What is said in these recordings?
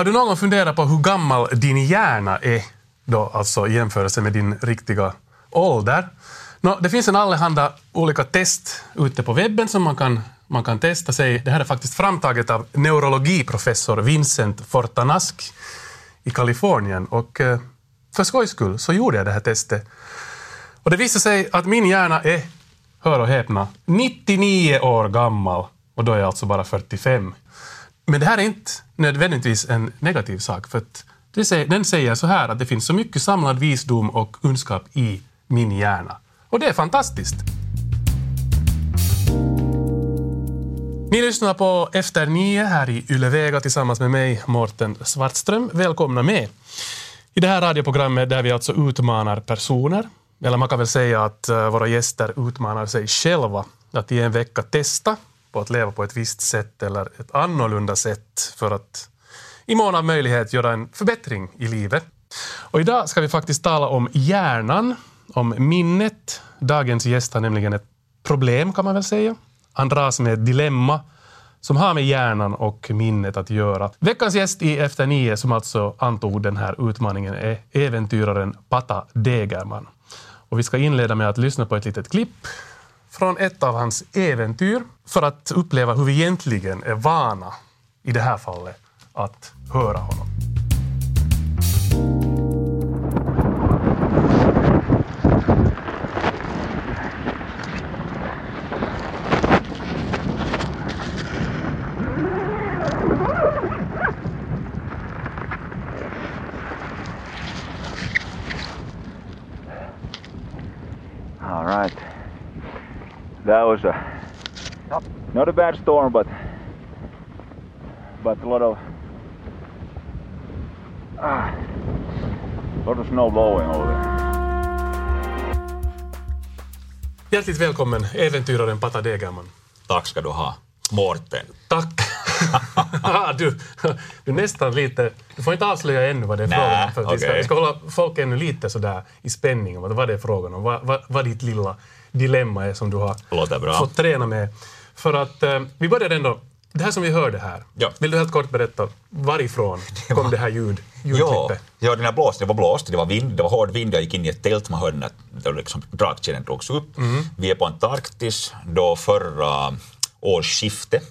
Har du någon gång funderat på hur gammal din hjärna är då, alltså i jämförelse med din riktiga ålder? Nå, det finns en allehanda olika test ute på webben som man kan, man kan testa sig. Det här är faktiskt framtaget av neurologiprofessor Vincent Fortanask i Kalifornien. Och eh, för skojs skull så gjorde jag det här testet. Och det visade sig att min hjärna är, hör och häpna, 99 år gammal. Och då är jag alltså bara 45. Men det här är inte nödvändigtvis en negativ sak, för att säger, den säger så här att det finns så mycket samlad visdom och kunskap i min hjärna. Och det är fantastiskt. Ni lyssnar på Efter nio här i Ylevega tillsammans med mig, Morten Svartström. Välkomna med i det här radioprogrammet där vi alltså utmanar personer. Eller man kan väl säga att eh, våra gäster utmanar sig själva att i en vecka testa på att leva på ett visst sätt eller ett annorlunda sätt för att i mån av möjlighet göra en förbättring i livet. Och idag ska vi faktiskt tala om hjärnan, om minnet. Dagens gäst har nämligen ett problem kan man väl säga. Han dras med ett dilemma som har med hjärnan och minnet att göra. Veckans gäst i Efter nio som alltså antog den här utmaningen är äventyraren Pata Degerman. Och vi ska inleda med att lyssna på ett litet klipp från ett av hans äventyr för att uppleva hur vi egentligen är vana, i det här fallet, att höra honom. Was a not a bad storm, but but a lot of a lot of snow blowing over there. Hjärtligt välkommen, äventyraren Pata Degerman. Tack ska du ha. Mårten. Tack! du, du nästan lite... Du får inte avslöja ännu vad det är Nä, frågan om. För att vi, ska, okej. vi ska hålla folk ännu lite sådär i spänning om vad det är frågan om. Vad, vad, vad ditt lilla dilemma är som du har fått träna med. För att eh, vi börjar ändå... Det här som vi hörde här. Ja. Vill du helt kort berätta varifrån kom det här ljud, Ja, ljudklippet? ja den här blåst, det var blåst, det var vind, det var hård vind, jag gick in i ett tält, man hörde när det liksom, dragkedjan drogs upp. Vi är på Antarktis då förra årsskiftet.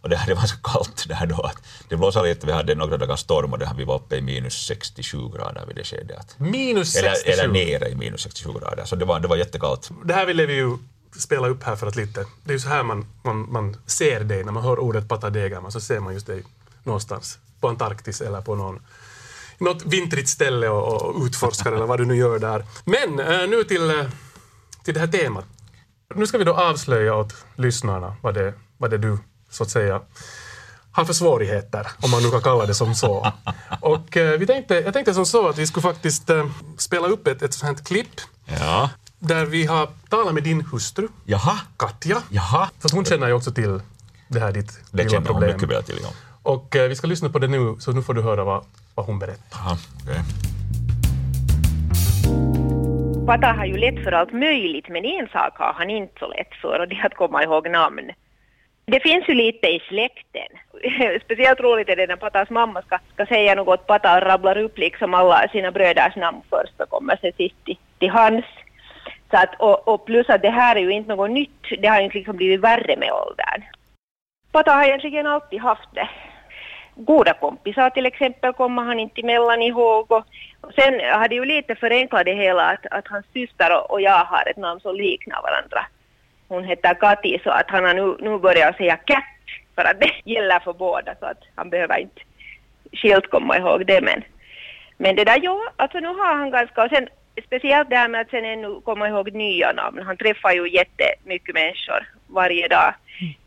Och det, här, det var så kallt det här då att det blåste lite, vi hade några dagar storm och det här, vi var uppe i minus 67 grader vid det skedet. Att- Minus Eller, 67. eller nere i minus 67 grader, så det var, det var jättekallt. Det här ville vi ju spela upp här för att lite... Det är ju så här man, man, man ser dig när man hör ordet Pata Degerman, så ser man just dig någonstans på Antarktis eller på någon, något vintrigt ställe och, och utforskar eller vad du nu gör där. Men eh, nu till, eh, till det här temat. Nu ska vi då avslöja åt lyssnarna vad det, vad det du, så att säga, har för svårigheter, om man nu kan kalla det som så. Och eh, vi tänkte, jag tänkte som så att vi skulle faktiskt eh, spela upp ett, ett sånt här klipp Ja. där vi har talat med din hustru, Jaha, Katja. jaha. För att hon känner ju också till det här ditt Det lilla känner hon problem. mycket väl till. Ja. Och eh, vi ska lyssna på det nu, så nu får du höra vad, vad hon berättar. Jaha, okej. Pata har ju lätt för allt möjligt, men en sak har han inte så lätt för och det är att komma ihåg namn. Det finns ju lite i släkten. Speciellt roligt är det när Patas mamma ska, ska säga något Pata rabblar upp liksom alla sina bröders namn först och kommer sen sist till, till hans. Så att, och, och plus att det här är ju inte något nytt, det har ju inte liksom blivit värre med åldern. Pata har egentligen alltid haft det. Goda kompisar till exempel kommer han inte emellan ihåg. Och, och sen har det ju lite förenklat det hela att, att hans syster och, och jag har ett namn som liknar varandra. Hon heter Kati så att han har nu, nu börjat säga Cat för att det gäller för båda så att han behöver inte skilt komma ihåg det men. Men det där ja, alltså nu har han ganska och sen speciellt det här med att sen ännu komma ihåg nya namn. Han träffar ju jättemycket människor varje dag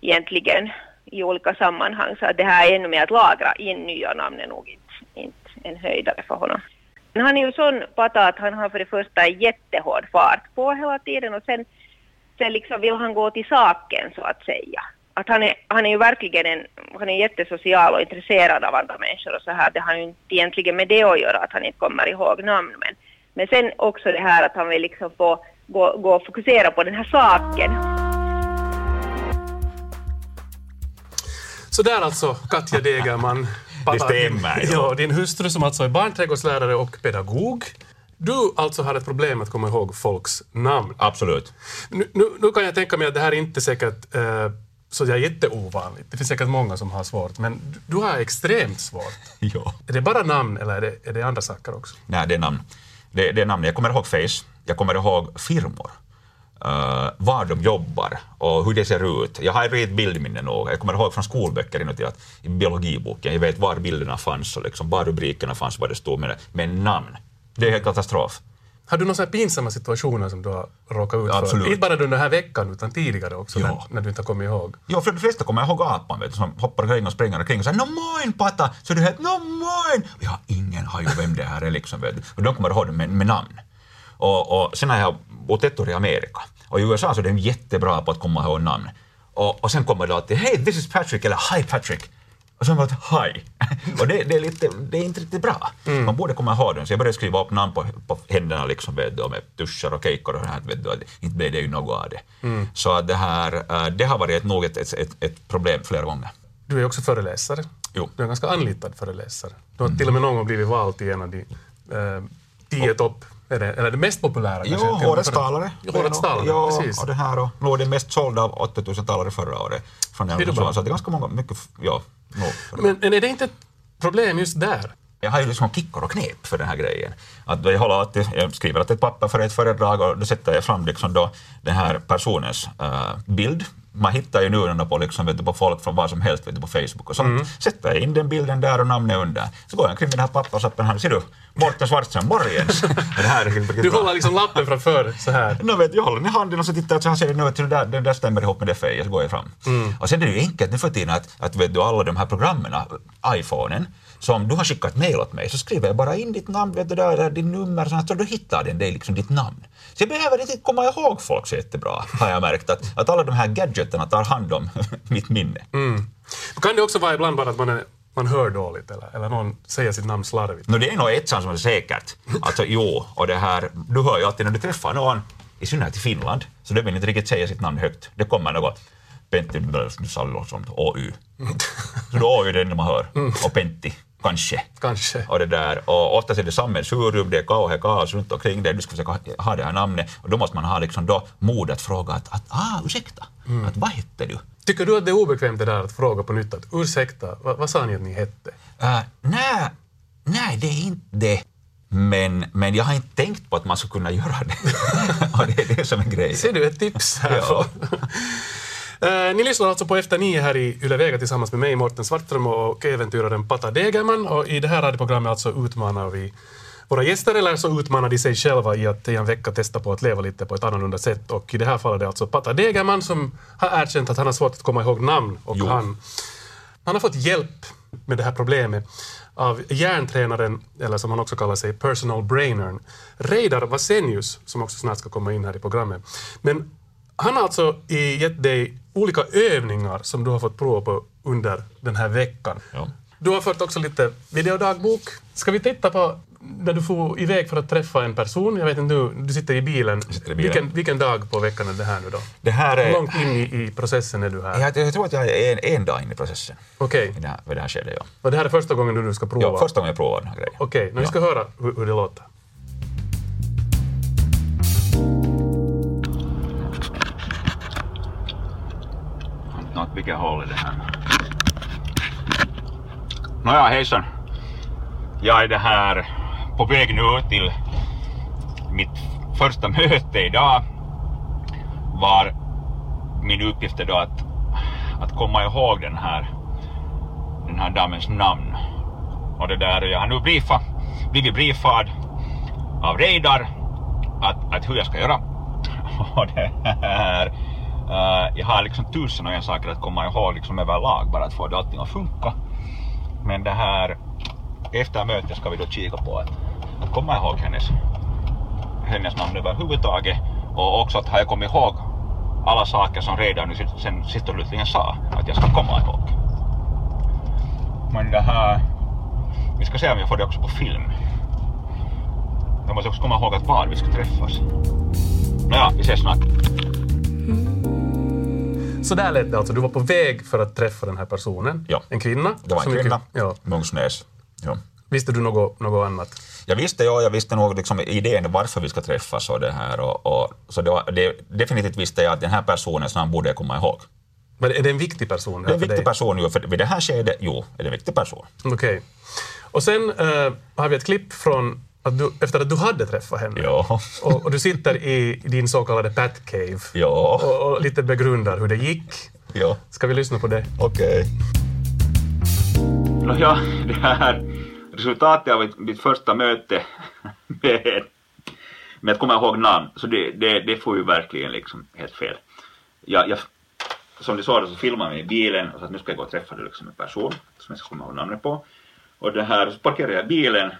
egentligen i olika sammanhang så att det här är ännu mer att lagra in nya namn är nog inte, inte en höjdare för honom. Men han är ju sån pata att han har för det första jättehård fart på hela tiden och sen, sen liksom vill han gå till saken så att säga. Att han är, han är ju verkligen en, han är jättesocial och intresserad av andra människor och så här. Det har ju inte egentligen med det att göra att han inte kommer ihåg namn men, men sen också det här att han vill liksom få gå, gå och fokusera på den här saken. Så där alltså, Katja Degerman. Det stämmer, Din, ja. ja, din hustru som alltså är barnträdgårdslärare och pedagog. Du alltså har ett problem att komma ihåg folks namn. Absolut. Nu, nu, nu kan jag tänka mig att det här är inte säkert eh, så jag är jätteovanligt. Det finns säkert många som har svårt, men du, har extremt svårt. Ja. Är det bara namn eller är det, är det andra saker också? Nej, det är namn. Det, det är namn. Jag kommer ihåg face, jag kommer ihåg firmor. Uh, var de jobbar och hur det ser ut. Jag har ett bildminne nog. Jag kommer ihåg från skolböcker inuti att i biologiboken, jag vet var bilderna fanns och liksom var rubrikerna fanns, vad det stod med, med namn. Det är helt katastrof. Har du några pinsamma situationer som du har råkat ut för? Absolut. Inte bara under den här veckan utan tidigare också Ja. när, när du inte har kommit ihåg. Jo, för de flesta kommer ihåg apan vet du, som hoppar omkring och springer omkring och säger ”No moin patta!” så du helt ”No moin!” och jag ingen har ju vem det här är liksom. Vet du. Och de kommer ihåg det med, med namn. Och, och sen har jag bott ett år i Amerika och i USA så är de jättebra på att komma ihåg namn. Och, och sen kommer det alltid ”Hey, this is Patrick” eller ”Hi Patrick” och sen var det ”Hi”. och det, det, är lite, det är inte riktigt bra. Man borde komma ihåg den, så jag började skriva upp namn på, på händerna liksom, vet du, med tuschar och kejkor och vet du, det- inte blev det ju något av det. Så att det här, eh, det har varit nog ett, ett, ett, ett problem flera gånger. Du är också föreläsare. Jo. Du är en ganska anlitad föreläsare. Du har till och med någon gång blivit vald till en av de eh, tio topp, är det, eller det mest populära Jo, kanske, till och med årets för- talare. Årets talare, ja, precis. och det här och nog det mest sålda av 8000 talare förra året. Från den, så, det är ganska många, mycket, ja. Men, men är det inte ett problem just där? Jag har ju liksom kickor och knep för den här grejen. Att jag, håller alltid, jag skriver alltid ett papper för ett föredrag och då sätter jag fram liksom då den här personens eh, bild. Man hittar ju nu ändå på, liksom, vet du, på folk från vad som helst vet du, på Facebook och sånt. Mm. Sätter jag in den bilden där och namnet under. Så går jag omkring med den här papperslappen här. Ser du? Mårten Svartström, morgens! det här är riktigt Du bra. håller liksom lappen framför så här. No, vet, jag håller den i handen och så tittar jag och så ser jag det där, det där stämmer ihop med det fejet, så går jag fram. Och sen är det ju enkelt nu för tiden att, att vet du, alla de här programmen, iPhonen, som du har skickat mail åt mig, så skriver jag bara in ditt namn, vet du, där, där, din nummer, så, här, så då hittar den dig liksom ditt namn. Så jag behöver inte komma ihåg folk så jättebra, har jag märkt, att, att alla de här gadgeterna tar hand om mitt minne. Kan det också vara ibland bara att man, är, man hör dåligt eller, eller någon säger sitt namn slarvigt? No, det är nog ett sånt som är säkert. Alltså jo, och det här, du hör ju alltid när du träffar någon, i synnerhet i Finland, så de vill inte riktigt säga sitt namn högt. Det kommer något Pentti Sallosson, OY. Så då OY är det enda man hör. Och Pentti, kanske. Kanske. Och det där, och oftast är det sammelsurium, det är kauhe kaos runt omkring det, du ska försöka ha det här namnet, och då måste man ha liksom då mod att fråga att, att ah, ursäkta, att vad hette du? Tycker du att det är obekvämt det där att fråga på nytt att ursäkta, vad, vad sa ni att ni hette? Uh, nej, nej, det är inte det. Men, men jag har inte tänkt på att man skulle kunna göra det. och det är det som är grejen. Ser du ett tips här? Ja. Eh, ni lyssnar alltså på Efter nio här i Yle Vega tillsammans med mig, Morten Svartström och äventyraren Pata Degerman. Och I det här radioprogrammet alltså utmanar vi våra gäster, eller så utmanar de sig själva i att i en vecka testa på att leva lite på ett annorlunda sätt. Och i det här fallet är det alltså Pata Degerman som har erkänt att han har svårt att komma ihåg namn. Och Jo. han, han har fått hjälp med det här problemet av hjärntränaren, eller som han också kallar sig, personal brainern, Reidar Vasenius, som också snart ska komma in här i programmet. Men han har alltså i- gett dig olika övningar som du har fått prova på under den här veckan. Ja. Du har fört också lite videodagbok. Ska vi titta på när du får iväg för att träffa en person? Jag vet inte, du, du sitter i bilen. sitter i bilen. Vilken, vilken dag på veckan är det här nu då? Det här Hur är... långt in i, i processen är du här? Jag, jag tror att jag är en, en dag in i processen. Okej, I det här, det här skedet, ja. och det här är första gången du nu ska prova? ja. Första gången jag provar den här grejen. Okej, nu vi ska höra hur, hur det låter. Något vilket håll är det här? Nåja, hejsan. Jag är det här på väg nu till mitt första möte idag. Var min uppgift är då att, att komma ihåg den här, den här damens namn. Och det där, jag har nu briefat, blivit briefad av Reidar att, att hur jag ska göra. Och det här, Eh, jag har liksom tusen och en saker att komma ihåg liksom överlag, bara att få det allting att funka. Men det här, efter mötet ska vi då kika på att, att komma ihåg hennes, hennes namn överhuvudtaget. Och också att har jag kommit ihåg alla saker som redan nu sen sist och slutligen sa att jag ska komma ihåg. Men det här, vi ska se om jag får det också på film. Jag måste också komma ihåg att var vi ska träffas. Nåja, vi ses snart. Mm. Så där lät det alltså. Du var på väg för att träffa den här personen. Ja. En kvinna. Det var en som kvinna, mycket- Ja. Mungsnäs. Ja. Visste du något, något annat? Jag visste, ja, jag visste nog liksom idén varför vi ska träffas och det här. Och, och, så det var, det, definitivt visste jag att den här personens namn borde jag komma ihåg. Men är det en viktig person? Det är en viktig dig? person ju, för vid det här skedet, jo, är det en viktig person. Okej. Och sen eh, har vi ett klipp från att du, efter att du hade träffat henne. Ja. Och, och du sitter i din så kallade Pat Cave Ja, och, och lite begrundar hur det gick. ja, Ska vi lyssna på det? okej. Nåja, det här resultatet av mitt, mitt första möte med, med att komma ihåg namn, så det, det, det får ju verkligen liksom helt fel. Jag, jag, som du sa det så filmade jag mig i bilen och så att nu ska jag gå och träffa liksom en person som jag ska komma ihåg namnet på. Och det här, så parkerade jag bilen,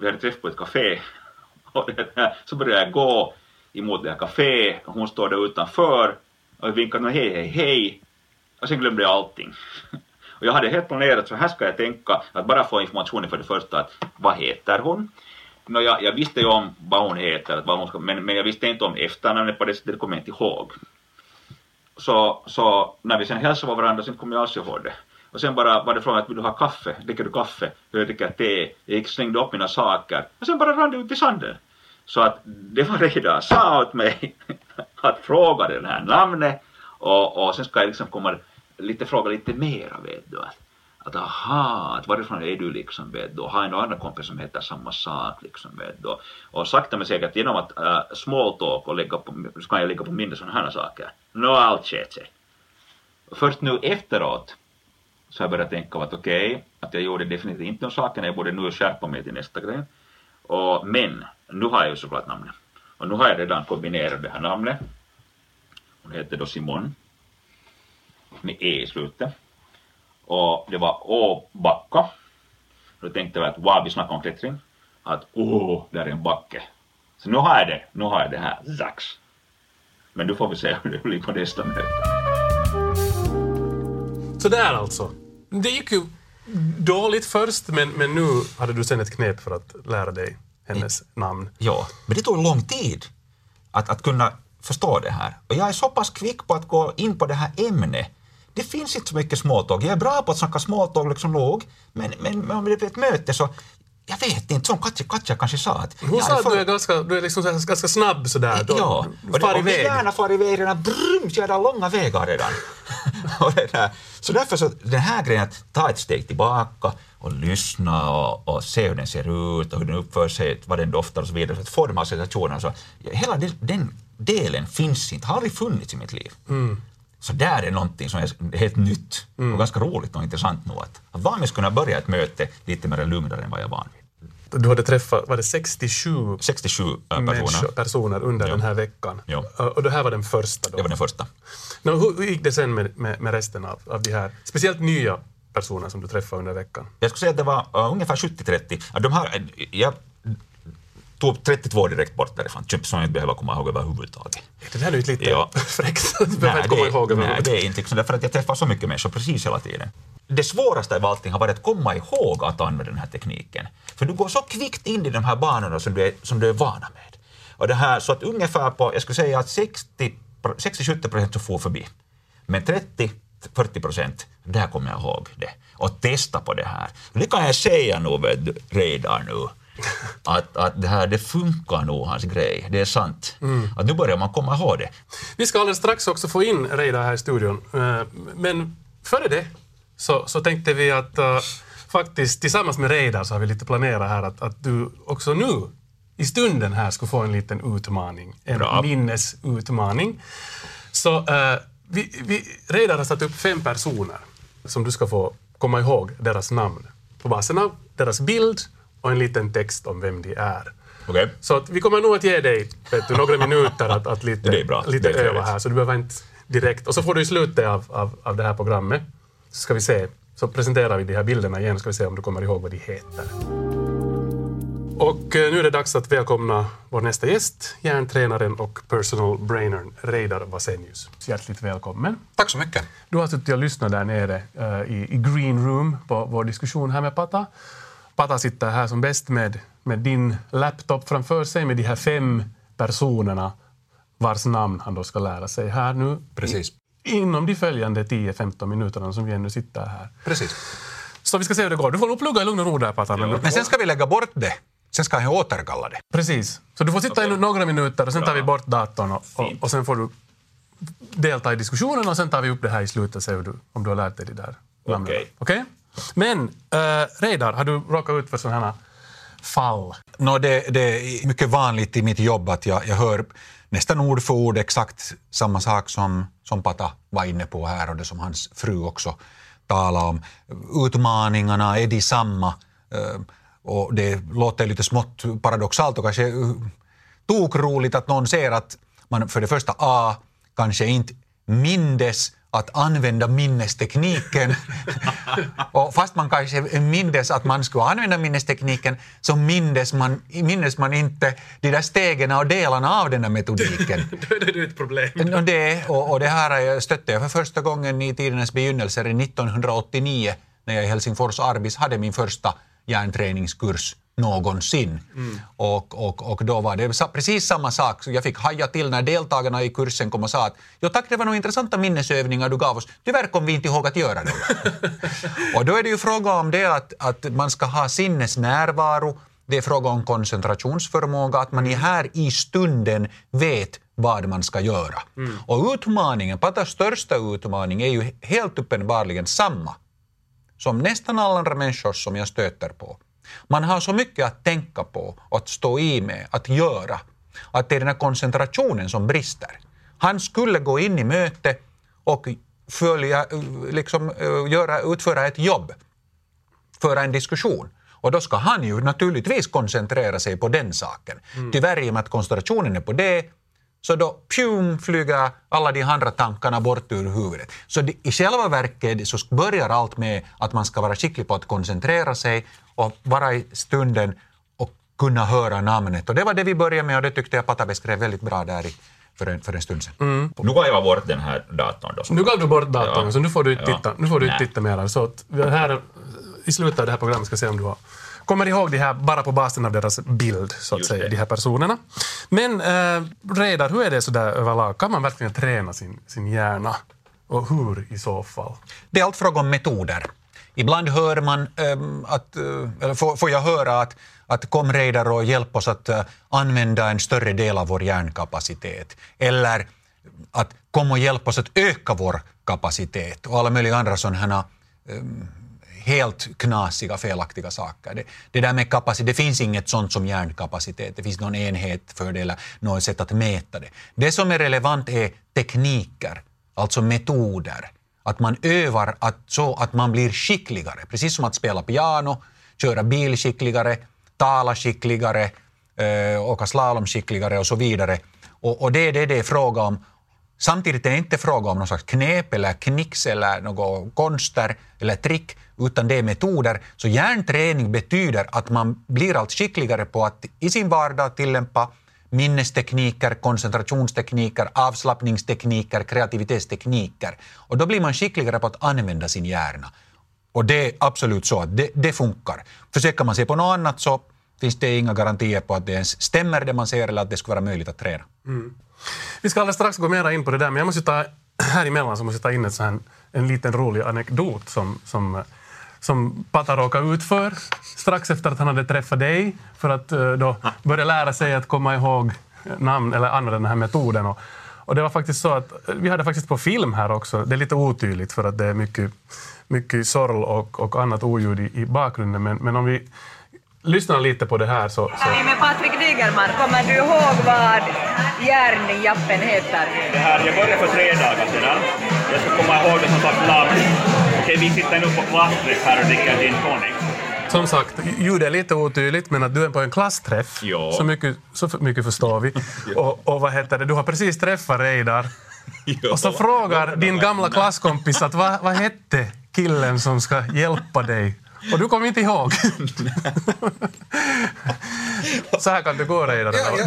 vi hade träff på ett café och här, så började jag gå emot det här caféet och hon står där utanför och jag vinkar hej hej hej och sen glömde jag allting. Och jag hade helt planerat, så här ska jag tänka, att bara få informationen för det första, att vad heter hon? No, jag, jag visste ju om vad hon heter, att vad hon ska, men, men jag visste inte om efternamnet på det sättet, det kommer jag inte ihåg. Så, så när vi sen hälsade på varandra, sen kom jag alls ihåg det. Och sen bara var det frågan att vill du ha kaffe? Dricker du kaffe? Jag dricker te. Jag gick slängde upp mina saker. Och sen bara rann det ut i sanden. Så att det var redan sa åt mig att fråga det här namnet och, och sen ska jag liksom komma lite fråga lite mera vet du. Att, att aha, att varifrån är du liksom vet du. Och har jag några andra kompisar som heter samma sak liksom vet du. Och sakta men säkert genom att äh, small talk och lägga på, så kan jag lägga på minne sådana här saker. Nå allt sket sig. Först nu efteråt så har jag börjat tänka att okej, att jag gjorde definitivt inte de sakerna, jag borde nu skärpa mig till nästa grej. Och, men, nu har jag ju såklart namnet. Och nu har jag redan kombinerat det här namnet. Hon heter då Simon. Med E i slutet. Och det var Åbacka. Då tänkte jag att wow, vi snackar om klättring. Att åh, där är en backe. Så nu har jag det, nu har jag det här. Zax. Men nu får vi se hur det blir på nästa möte. Sådär alltså. Det gick ju dåligt först, men, men nu hade du sen ett knep för att lära dig hennes namn. Ja, men det tog lång tid att, att kunna förstå det här. Och jag är så pass kvick på att gå in på det här ämnet. Det finns inte så mycket småtåg. Jag är bra på att snacka småtåg liksom låg, men, men, men om det blir ett möte så jag vet inte, som Katja, Katja kanske sa att... Hon sa att för- du är ganska, du är liksom så ganska snabb sådär. Då, Ja, och, far och iväg. gärna far iväg redan, brums, jag har långa vägar redan. och det där. Så därför så, den här grejen att ta ett steg tillbaka och lyssna och, och se hur den ser ut och hur den uppför sig, vad den doftar och så vidare, för att här situationerna. Så, hela den, den delen finns inte, har aldrig funnits i mitt liv. Så där är någonting som är helt nytt och ganska roligt och intressant nog att, att vanligtvis kunna börja ett möte lite mer lugnare än vad jag är van vid. Du hade träffat, var det 67 67 personer, människor, personer under Ja. den här veckan? Ja. Och det här var den första då? det var den första. Nå, hur, gick det sen med, med, med resten av, av de här, speciellt nya personer som du träffade under veckan? Jag skulle säga att det var uh, ungefär 70-30. Ja, De här, eh, jag tog 32 direkt bort därifrån, typ som jag inte behöver komma ihåg överhuvudtaget. Det där är ju lite Ja. fräckt. Du behöver Nej, inte komma det, ihåg nej, överhuvudtaget. det är inte liksom, därför att jag träffar så mycket människor precis hela tiden. Det svåraste av allting har varit att komma ihåg att använda den här tekniken. För du går så kvickt in i de här banorna som du är, som du är vana med. Och det här, så att ungefär på, jag skulle säga att 60 60-70 procent så får förbi. Men 30-40 procent, där kommer jag ihåg det. Och testa på det här. Det kan jag säga nu redan nu. Att, att det här, det funkar nog, hans grej. Det är sant. Att nu börjar man komma ihåg det. Vi ska alldeles strax också få in Reidar här i studion. Eh, Men före det så, så tänkte vi att eh, faktiskt tillsammans med Reidar så har vi lite planerat här att, att du också nu i stunden här ska få en liten utmaning. En Bra. minnesutmaning. Så eh, vi, vi, Reidar har satt upp fem personer som du ska få komma ihåg deras namn på basen av deras bild och en liten text om vem de är. Okej? Så att vi kommer nog att ge dig vet du, några minuter att, att lite, Det är bra. lite Det är öva här, så du behöver inte direkt. Och så får du i slutet av, av, av det här programmet, så ska vi se, så presenterar vi de här bilderna igen, ska vi se om du kommer ihåg vad de heter. Och eh, nu är det dags att välkomna vår nästa gäst, hjärntränaren och personal brainern Reidar Vasenius. Hjärtligt välkommen. Tack så mycket. Du har suttit och lyssnat där nere eh, i, i green room på vår diskussion här med Pata. Pata sitter här som bäst med, med din laptop framför sig med de här fem personerna vars namn han då ska lära sig här nu. Precis. inom de följande 10-15 minuterna som vi ännu sitter här. Precis. Så vi ska se hur det går. Du får nog plugga i lugn och ro där, Patan. Men- Men sen ska vi lägga bort det. Sen ska jag återkalla det. Precis. Så du får sitta i några minuter och sen tar vi bort datorn och, och, och sen får du delta i diskussionen och sen tar vi upp det här i slutet och ser du, om du har lärt dig det där. namnen. Okej. Okej? Men uh, Reidar, har du råkat ut för sådana här fall? No, det, det är mycket vanligt i mitt jobb att jag, jag hör nästan ord för ord exakt samma sak som, som Pata var inne på här och det som hans fru också talade om. Utmaningarna är de samma eh, och det låter lite smått paradoxalt och kanske eh, tokroligt att någon ser att man för det första A kanske inte mindes att använda minnestekniken. och fast man kanske mindes att man skulle använda minnestekniken så mindes man, mindes man inte de där stegen och delarna av den här metodiken. Då är det ett problem. Och det, och, och det här stötte jag för första gången i tidernas begynnelse 1989 när jag i Helsingfors Arbis hade min första hjärnträningskurs någonsin. Och, och, och då var det precis samma sak. Jag fick haja till när deltagarna i kursen kom och sa att jo tack, det var nog intressanta minnesövningar du gav oss. Tyvärr kom vi inte ihåg att göra det. och då är det ju fråga om det att, att man ska ha sinnesnärvaro. Det är fråga om koncentrationsförmåga, att man i här i stunden vet vad man ska göra. Och utmaningen, Patas största utmaning är ju helt uppenbarligen samma som nästan alla andra människor som jag stöter på. Man har så mycket att tänka på, att stå i med, att göra, att det är den här koncentrationen som brister. Han skulle gå in i möte och följa, eh, liksom, eh, göra, utföra ett jobb, föra en diskussion. Och då ska han ju naturligtvis koncentrera sig på den saken. Tyvärr i och med att koncentrationen är på det så då pjum, flyger alla de andra tankarna bort ur huvudet. Så det, i själva verket så börjar allt med att man ska vara skicklig på att koncentrera sig och vara i stunden och kunna höra namnet. Och det var det vi började med och det tyckte jag Pata beskrev väldigt bra där i, för, en, för en stund sedan. Nu gav jag bort den här datorn då. Nu gav du bort datorn, Ja. så nu får du inte titta, nu får du inte titta mer. Så att här, i slutet av det här programmet ska vi se om du har kommer ihåg det här bara på basen av deras bild, så att Just säga, det. de här personerna. Men eh, Reidar, hur är det så där överlag? Kan man verkligen träna sin, sin hjärna? Och hur i så fall? Det är allt fråga om metoder. Ibland hör man ehm, att, eh, eller får, får jag höra att, att kom Reidar och hjälp oss att eh, använda en större del av vår hjärnkapacitet. Eller att kom och hjälp oss att öka vår kapacitet och alla möjliga andra sådana ehm, helt knasiga, felaktiga saker. Det, det där med kapacitet, det finns inget sånt som hjärnkapacitet, det finns någon enhet för det eller något sätt att mäta det. Det som är relevant är tekniker, alltså metoder. Att man övar att, så att man blir skickligare, precis som att spela piano, köra bil skickligare, tala skickligare, eh, åka slalom skickligare och så vidare. Och, och det är det det är fråga om. Samtidigt är det inte fråga om någon slags knep eller knix eller några konster eller trick, utan det är metoder. Så hjärnträning betyder att man blir allt skickligare på att i sin vardag tillämpa minnestekniker, koncentrationstekniker, avslappningstekniker, kreativitetstekniker. Och då blir man skickligare på att använda sin hjärna. Och det är absolut så att det, det funkar. Försöker man sig på något annat så finns det inga garantier på att det ens stämmer det man ser eller att det skulle vara möjligt att träna. Mm. Vi ska alldeles strax gå mera in på det där, men jag måste ta, här emellan så måste jag ta in ett sån här, en liten rolig anekdot som, som, som Pata råkade ut för strax efter att han hade träffat dig för att eh, då börja lära sig att komma ihåg namn eller använda den här metoden. Och, och det var faktiskt så att eh, vi hade faktiskt på film här också, det är lite otydligt för att det är mycket, mycket sorl och, och annat oljud i, i bakgrunden, men, men om vi lyssnar lite på det här så, så Hej med Patrik Digerman, kommer du ihåg vad järnjappen heter? Det här, jag började för tre dagar sedan. Jag ska komma ihåg det som sagt namn. Okej, vi sitter nu på klassträff här och dricker gin tonic. Som sagt, ljudet är lite otydligt, men att du är på en klassträff, Ja. så, mycket, så mycket förstår vi. Och, och vad heter det, du har precis träffat Reidar, och så frågar din gamla klasskompis att vad, vad hette killen som ska hjälpa dig? Och du kommer inte ihåg. så här kan det gå, Reidar. Ja, ja,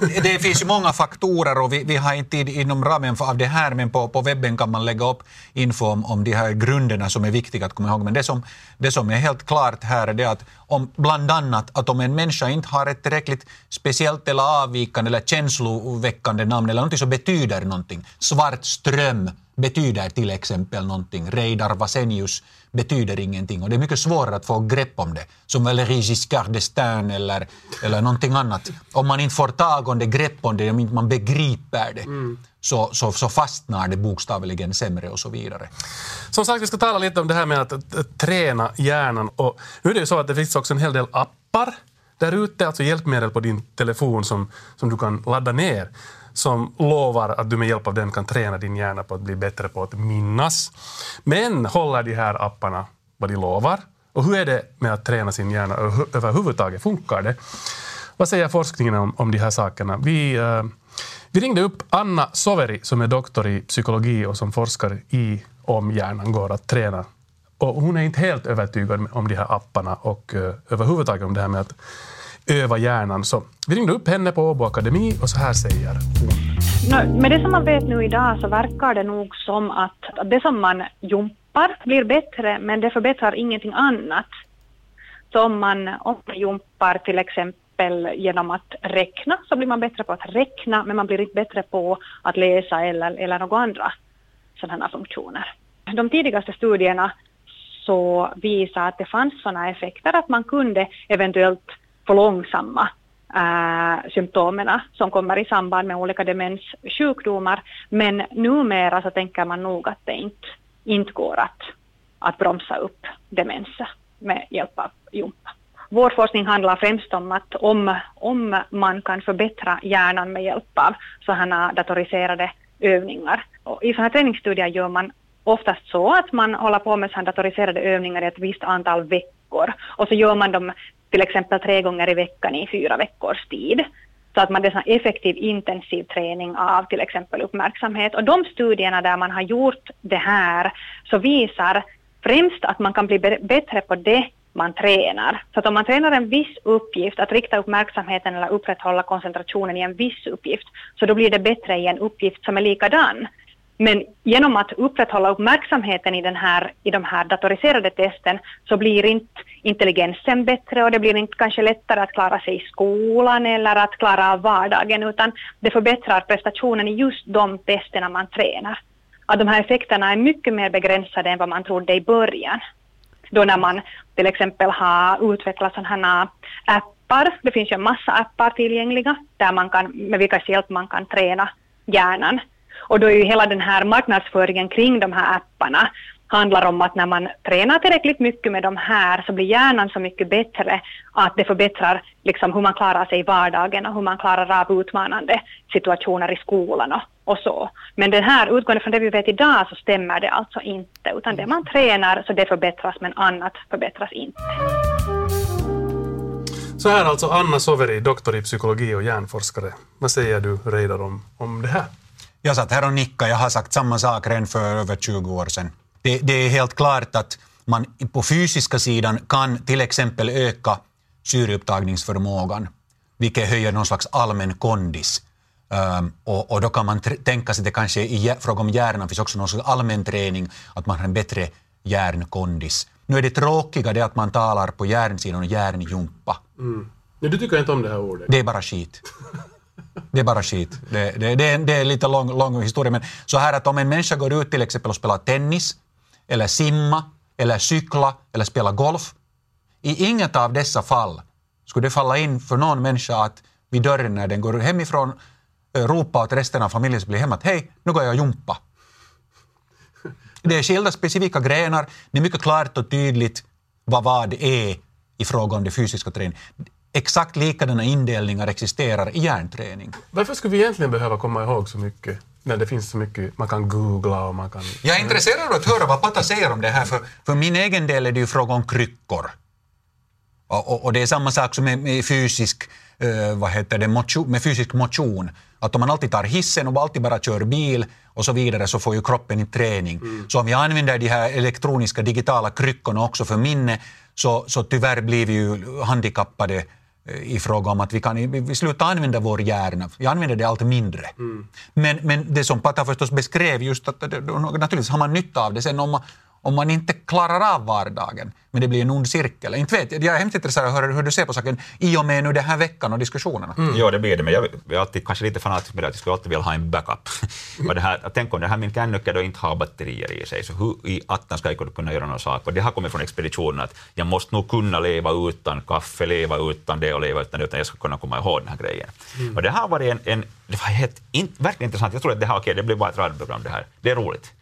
det, det, finns ju många faktorer och vi, vi har inte tid inom ramen för, av det här men på, på webben kan man lägga upp info om, om de här grunderna som är viktiga att komma ihåg. Men det som, det som är helt klart här är det att om, bland annat att om en människa inte har ett tillräckligt speciellt eller avvikande eller känsloväckande namn eller någonting som betyder någonting, svart ström betyder till exempel någonting. Reidar Vasenius betyder ingenting och det är mycket svårare att få grepp om det. Som Valéry Giscard d'Estaing eller, eller någonting annat. Om man inte får tag om det, grepp om det, om inte man begriper det, så, så, så fastnar det bokstavligen sämre och så vidare. Som sagt, vi ska tala lite om det här med att, att, att träna hjärnan. Och nu är det ju så att det finns också en hel del appar där ute, alltså hjälpmedel på din telefon som, som du kan ladda ner som lovar att du med hjälp av den kan träna din hjärna på att bli bättre på att minnas. Men håller de här apparna vad de lovar? Och hur är det med att träna sin hjärna överhuvudtaget? Funkar det? Vad säger forskningen om, om de här sakerna? Vi, uh, vi ringde upp Anna Soveri som är doktor i psykologi och som forskar i om hjärnan går att träna. Och hon är inte helt övertygad om de här apparna och uh, överhuvudtaget om det här med att öva hjärnan. Så vi ringde upp henne på Åbo Akademi och så här säger hon. No, med det som man vet nu idag så verkar det nog som att, det som man jumpar blir bättre men det förbättrar ingenting annat. Så om man, om man jumpar till exempel genom att räkna så blir man bättre på att räkna men man blir inte bättre på att läsa eller, eller några andra sådana funktioner. De tidigaste studierna så visar att det fanns sådana effekter att man kunde eventuellt för långsamma eh, äh, symptomen som kommer i samband med olika demenssjukdomar. Men numera så tänker man nog att det inte, inte går att, att bromsa upp demens med hjälp av jumpa. Vår forskning handlar främst om att om, om man kan förbättra hjärnan med hjälp av sådana datoriserade övningar. Och I sådana här träningsstudier gör man oftast så att man håller på med sådana datoriserade övningar i ett visst antal veckor och så gör man dem till exempel tre gånger i veckan i fyra veckors tid. Så att man det är effektiv intensiv träning av till exempel uppmärksamhet. Och de studierna där man har gjort det här så visar främst att man kan bli bättre på det man tränar. Så att om man tränar en viss uppgift, att rikta uppmärksamheten eller upprätthålla koncentrationen i en viss uppgift, så då blir det bättre i en uppgift som är likadan. Men genom att upprätthålla uppmärksamheten i, den här, i de här datoriserade testen så blir inte intelligensen bättre och det blir inte kanske lättare att klara sig i skolan eller att klara av vardagen utan det förbättrar prestationen i just de testerna man tränar. Att de här effekterna är mycket mer begränsade än vad man trodde i början. Då när man till exempel har utvecklat sådana här appar, det finns ju en massa appar tillgängliga där man kan, med vilkas hjälp man kan träna hjärnan. Och då är ju hela den här marknadsföringen kring de här apparna handlar om att när man tränar tillräckligt mycket med de här så blir hjärnan så mycket bättre att det förbättrar liksom hur man klarar sig i vardagen och hur man klarar av utmanande situationer i skolan och, och så. Men den här, utgående från det vi vet idag så stämmer det alltså inte utan det man tränar så det förbättras men annat förbättras inte. Så här alltså Anna Soveri, doktor i psykologi och hjärnforskare. Vad säger du Reidar om, om det här? Jag satt här och nickade, jag har sagt samma sak redan för över 20 år sedan. Det, det är helt klart att man på fysiska sidan kan till exempel öka syreupptagningsförmågan, vilket höjer någon slags allmän kondis. Um, och, och, då kan man tänka sig att det kanske i fråga om hjärnan finns också någon slags allmän träning, att man har en bättre hjärnkondis. Nu är det tråkiga det att man talar på hjärnsidan och hjärnjumpa. Mm. Men du tycker inte om det här ordet? Det är bara skit. Det är bara skit. Det, det, det, är, det är lite lång, lång historia. Men så här att om en människa går ut till exempel och spelar tennis, eller simma, eller cykla, eller spela golf. I inget av dessa fall skulle det falla in för någon människa att vid dörren när den går hemifrån eh, ropa åt resten av familjen som blir hemma att hej, nu går jag och jumpa. Det är skilda specifika grenar. Det är mycket klart och tydligt vad vad är i fråga om det fysiska träningen exakt likadana indelningar existerar i hjärnträning. Varför skulle vi egentligen behöva komma ihåg så mycket när det finns så mycket man kan googla och man kan... Jag är intresserad av att höra vad Patta säger om det här, för, för min egen del är det ju fråga om kryckor. Och, och, och det är samma sak som med, med fysisk, uh, vad heter det, motion, med fysisk motion. Att om man alltid tar hissen och alltid bara kör bil och så vidare så får ju kroppen i träning. Mm. Så om vi använder de här elektroniska digitala kryckorna också för minne så, så tyvärr blir vi ju handikappade i fråga om att vi kan vi slutar använda vår hjärna. Vi använder det allt mindre. Mm. Men, men det som Pata förstås beskrev, just att naturligtvis har man nytta av det. Sen om man, om man inte klarar av vardagen, men det blir en ond cirkel. Inte vet, jag är hemskt intresserad av att höra hur du ser på saken i och med nu den här veckan och diskussionerna. Ja, det blir det, men jag jag är alltid kanske lite fanatisk med det att jag skulle alltid vilja ha en backup. och det här, tänk om det här min kännycka då inte har batterier i sig, så hur i attan ska jag kunna göra någon sak? Och det har kommit från expeditionen att jag måste nog kunna leva utan kaffe, leva utan det och leva utan det, utan jag ska kunna komma ihåg den här grejen. Och det har varit en, en det var helt, in, verkligen intressant. Jag tror att det här, okej, det blir bara ett radioprogram det här. Det är roligt.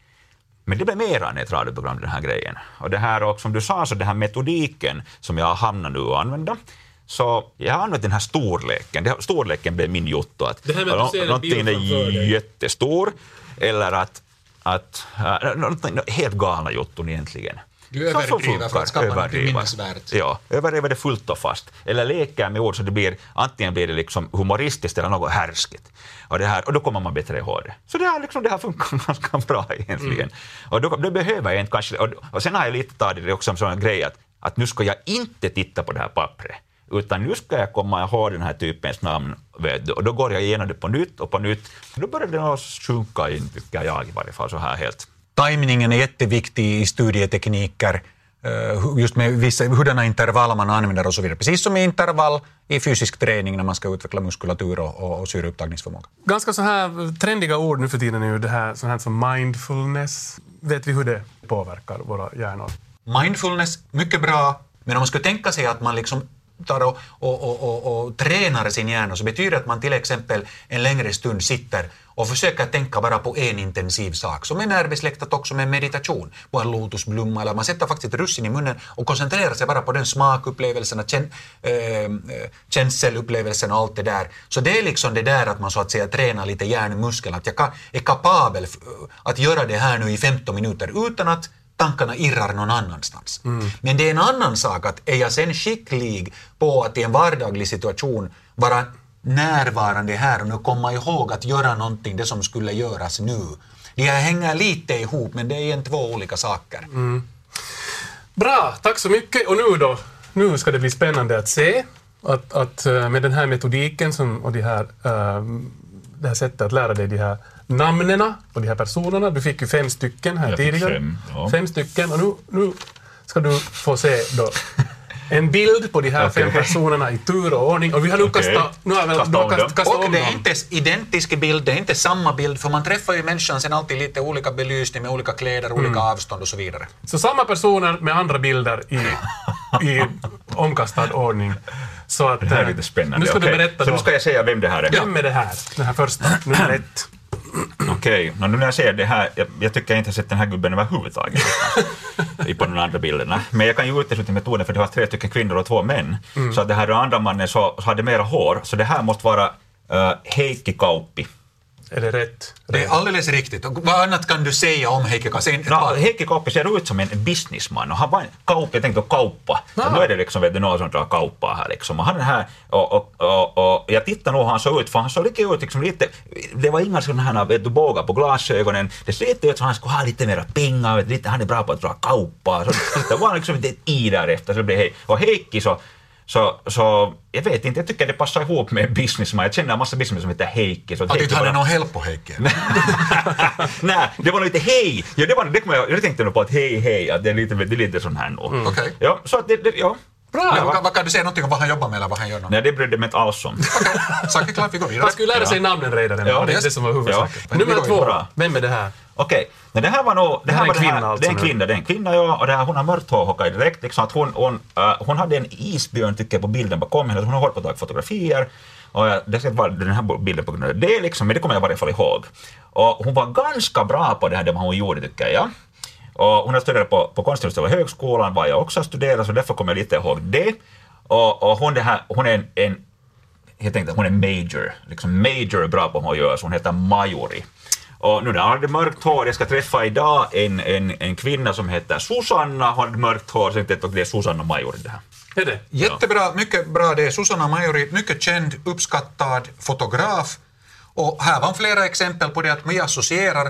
Men det blev mer än ett radioprogram, den här grejen. Och det här, och som du sa, så den här metodiken som jag har hamnat nu att använda, så jag har använt den här storleken. Det, storleken blev min jotto. Att Det här med att du ser någonting är jättestor, eller att, att äh, helt galna jotton egentligen. Du som överdriver för att funkar. skapa något Överdriver. minnesvärt. Ja, överdriver det fullt och fast. Eller leker med ord så det blir, antingen blir det liksom humoristiskt eller något härskigt. Och, det här, och då kommer man bättre ihåg det. Så det har, liksom, det har funkat ganska bra egentligen. Mm. Och då, då behöver jag inte kanske, och, och sen har jag lite tagit det också som en grej att, att nu ska jag inte titta på det här pappret. Utan nu ska jag komma ihåg den här typens namn. Och då går jag igenom det på nytt och på nytt. Då börjar det sjunka in, tycker jag i varje fall, så här helt. Timingen är jätteviktig i studietekniker, eh, just med vissa, hurdana intervall man använder och så vidare. Precis som i intervall i fysisk träning när man ska utveckla muskulatur och, och, och syreupptagningsförmåga. Ganska så här trendiga ord nu för tiden är ju det här, sånt här som mindfulness. Vet vi hur det påverkar våra hjärnor? Mindfulness, mycket bra, men om man skulle tänka sig att man liksom tar och, och, och, och, och tränar sin hjärna så betyder det att man till exempel en längre stund sitter och försöker tänka bara på en intensiv sak, som är närbesläktat också med meditation, på en lotusblomma, eller man sätter faktiskt ett russin i munnen och koncentrerar sig bara på den smakupplevelsen, kän, äh, känselupplevelsen och allt det där. Så det är liksom det där att man så att säga tränar lite hjärnmuskeln, att jag är kapabel att göra det här nu i 15 minuter utan att tankarna irrar någon annanstans. Men det är en annan sak att är jag sen skicklig på att i en vardaglig situation vara närvarande här och nu komma ihåg att göra någonting, det som skulle göras nu. Det här hänger lite ihop, men det är en två olika saker. Bra, tack så mycket. Och nu då? Nu ska det bli spännande att se att, att eh, med den här metodiken som, och de här, eh, det här sättet att lära dig de här namnena på de här personerna. Du fick ju fem stycken här tidigare. fem, ja. Fem stycken. Och nu, nu ska du få se då en bild på de här fem Okej. personerna i tur och ordning. Och vi har nu Okej. kastat, nu har vi, Kasta du har om kast, dem. kastat Och det är inte identisk bild, det är inte samma bild, för man träffar ju människan sen alltid lite olika belysning med olika kläder, olika avstånd och så vidare. Så samma personer med andra bilder i, i omkastad ordning. Så att, Det här är lite spännande. Nu ska Okej, du berätta Så då. nu ska jag säga vem det här är. Vem är det här? Den här första, nummer ett. Okej, nå, nu när jag ser det här, jag, jag tycker jag inte har sett den här gubben överhuvudtaget i på de andra bilderna. Men jag kan ju utesluta metoden för det var tre stycken kvinnor och två män. Så att det här andra mannen så, så hade mera hår, så det här måste vara uh, Heikki Kauppi. Är det rätt? Det är alldeles riktigt. Och vad annat kan du säga om Heikki Kasin? No, Heikki Kauppi ser ut som en businessman och han var en kaup, jag tänkte kauppa. Så nu är det liksom vet du, någon som drar kauppaa här liksom. Och han är här och, och, och, och jag tittar nog hur han såg ut för han såg lite ut liksom lite, det var inga sådana här vet du, bågar på glasögonen. Det ser lite ut som han skulle ha lite mera pengar, vet du, lite, han är bra på att dra kauppaa. Så det var liksom ett i därefter. Så det blev hej. Och Heikki så så, så jag vet inte, jag tycker det passar ihop med businessman. Jag känner en massa businessman som heter Heikki. Så att tyckte han är någon help på Heikki. Nej, det var nog lite hej. Ja, det var, det kom jag, jag tänkte nog på att hej, hej, att det är lite, det är lite sån här nog. Okej. Ja, så att det, det ja. Men Ja, vad, kan du säga någonting om vad han jobbar med eller vad han gör? Nej, det brydde mig inte alls om. Sak är klart, vi går vidare. Man skulle lära sig namnen redan. Ja, det är det som var huvudsaken. ja. Nummer två. bra. Vem är det här? Okej, men det här var nog... Det här är var en kvinna här, alltså Det är en kvinna, det är en kvinna ja, och det här, hon har mörkt hår Håkan, direkt. Liksom, att hon, hon, uh, hon hade en isbjörn tycker jag på bilden bakom henne, hon har hållit på att ta fotografier. Och jag, det ska inte vara den här bilden på grund av det, liksom, men det kommer jag i varje fall ihåg. Och hon var ganska bra på det här, det hon gjorde tycker jag. Och hon har studerat på, på Konstindustriella högskolan, var jag också studerat, så därför kommer jag lite ihåg det. Och, och hon, det här, hon är en, en tänkte att hon är major, liksom major är bra på vad hon gör, så hon heter Majori. Och nu när hon hade mörkt hår, jag ska träffa idag en, en, en kvinna som heter Susanna, hon hade mörkt hår, så jag tänkte att det är Susanna Majori det här. Är det? Jättebra, mycket bra det. Susanna Majori, mycket känd, uppskattad fotograf. Och här var flera exempel på det att vi associerar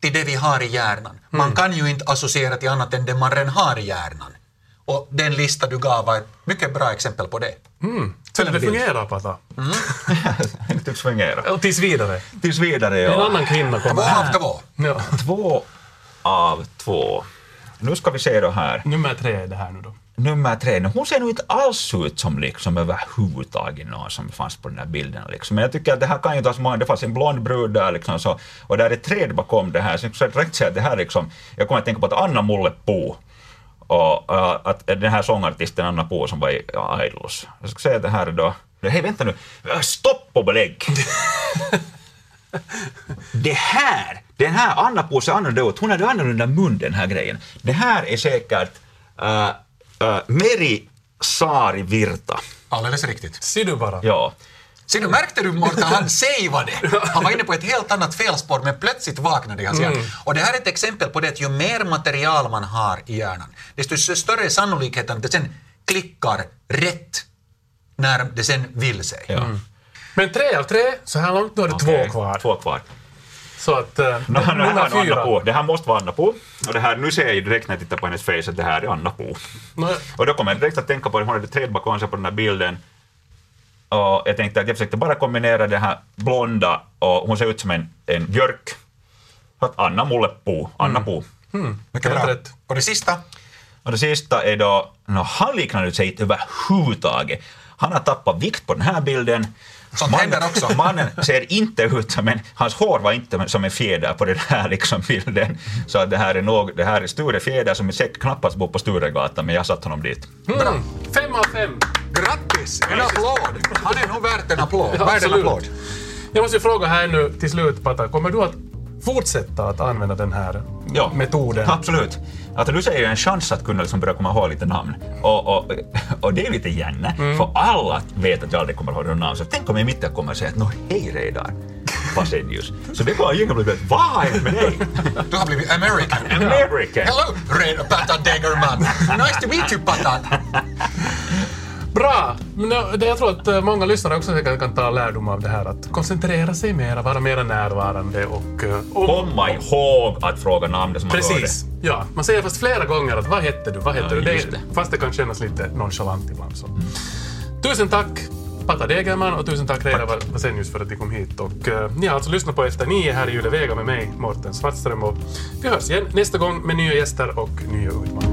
till det vi har i hjärnan. Man kan ju inte associera till annat än det man redan har i hjärnan. Och den lista du gav var ett mycket bra exempel på det. Så det fungerar, Pata? det tycks fungera. Och tills vidare. Tills vidare, En ja. annan kvinna Två kommer av här. två. Ja. Två av två. nu ska vi se då här. Nummer tre är det här nu då. Nummer tre, hon ser nog inte alls ut som liksom överhuvudtaget någon som fanns på den här bilden. Liksom. Men jag tycker att det här kan ju tas många, det fanns en blond brud där liksom, så, och där är ett träd bakom det här, så jag skulle direkt säga att det här liksom, jag kommer att tänka på att Anna Mulle Poo och att den här sångartisten Anna Poo som var i ja, Idols. Jag ska säga att det här är då, hej vänta nu, stopp och belägg! det här, den här Anna Poo ser annorlunda ut, hon hade annorlunda mun den här grejen. Det här är säkert uh, uh, Meri Saari Virta. Alldeles riktigt. Ser du bara. Ja. Ser du, märkte du Morten, han savade. Han var inne på ett helt annat felspår men plötsligt vaknade hans hjärna. Och det här är ett exempel på det att ju mer material man har i hjärnan, desto större är sannolikheten att det sen klickar rätt när det sen vill sig. ja. Men tre av tre, så här långt, nu har du Okej, två kvar. Två kvar. Så att... Uh, No, no, det, här nummer är Anna fyra. Poo. det här måste vara Anna Poo. Och det här, nu ser jag ju direkt när jag tittar på hennes face att det här är Anna Poo. No, Och då kommer jag direkt att tänka på att hon hade sig på den här bilden. Och jag tänkte att jag försökte bara kombinera det här blonda och hon ser ut som en, en björk. Att Anna Mulle Poo, Anna Poo. Mycket Helt bra. rätt. Och det sista? Och det sista är då, no, han liknar sig inte överhuvudtaget. Han har tappat vikt på den här bilden. Sånt händer också. Mannen ser inte ut som en, hans hår var inte som en fjäder på den här liksom bilden. Så att det här är nog, det här är Sture Fjäder som säkert knappast bor på Sturegatan, men jag satt honom dit. Mm, fem av fem. Grattis! En applåd! Han är nog värt en applåd. Ja, Värd en applåd. Jag måste ju fråga här nu till slut, Pata. Kommer du att fortsätta att använda den här metoden? Absolut. Alltså, du säger ju en chans att kunna liksom börja komma ihåg lite namn. Och, och, och det är lite gärna, för alla vet att jag aldrig kommer ihåg några namn. Så tänk om jag mitt i kommer säger att nå hej Reidar Vasenius. Så det var ingen blivit vad har hänt med dig? Du har blivit American. American! Hello, Red Pata Degerman. Nice to meet you, Pata. Bra! Men det- det- jag tror att eh, många lyssnare också säkert kan ta lärdom av det här. Att koncentrera sig mera, vara mera närvarande och... eh, och Komma ihåg att fråga namnet som man Precis. Ja, man säger fast flera gånger att vad hette du, vad hette Ja, du? just det. Fast det kan kännas lite nonchalant ibland. Så. Tusen tack Pata Degerman och tusen tack Reidar Vasenius för att ni kom hit. Och, eh, ni har alltså lyssnat på Efter nio här i Yle Vega med mig, Morten Svartström. Och vi hörs igen nästa gång med nya gäster och nya utmaningar.